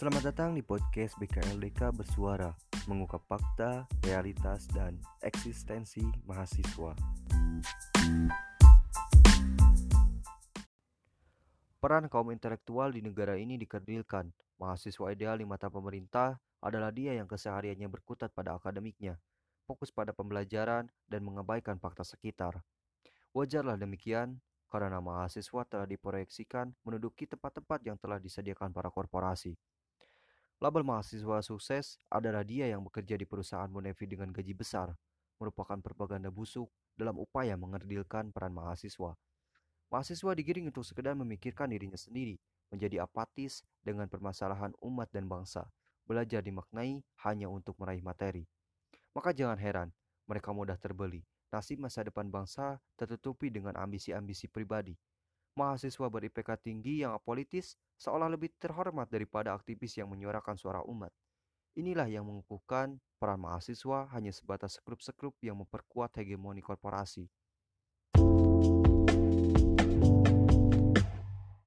Selamat datang di podcast BKLDK Bersuara, mengungkap fakta, realitas, dan eksistensi mahasiswa. Peran kaum intelektual di negara ini dikerdilkan. Mahasiswa ideal di mata pemerintah adalah dia yang kesehariannya berkutat pada akademiknya, fokus pada pembelajaran, dan mengabaikan fakta sekitar. Wajarlah demikian, karena mahasiswa telah diproyeksikan menduduki tempat-tempat yang telah disediakan para korporasi. Label mahasiswa sukses adalah dia yang bekerja di perusahaan Monevi dengan gaji besar, merupakan propaganda busuk dalam upaya mengerdilkan peran mahasiswa. Mahasiswa digiring untuk sekedar memikirkan dirinya sendiri, menjadi apatis dengan permasalahan umat dan bangsa, belajar dimaknai hanya untuk meraih materi. Maka jangan heran, mereka mudah terbeli. Nasib masa depan bangsa tertutupi dengan ambisi-ambisi pribadi, mahasiswa ber-IPK tinggi yang apolitis seolah lebih terhormat daripada aktivis yang menyuarakan suara umat. Inilah yang mengukuhkan peran mahasiswa hanya sebatas sekrup-sekrup yang memperkuat hegemoni korporasi.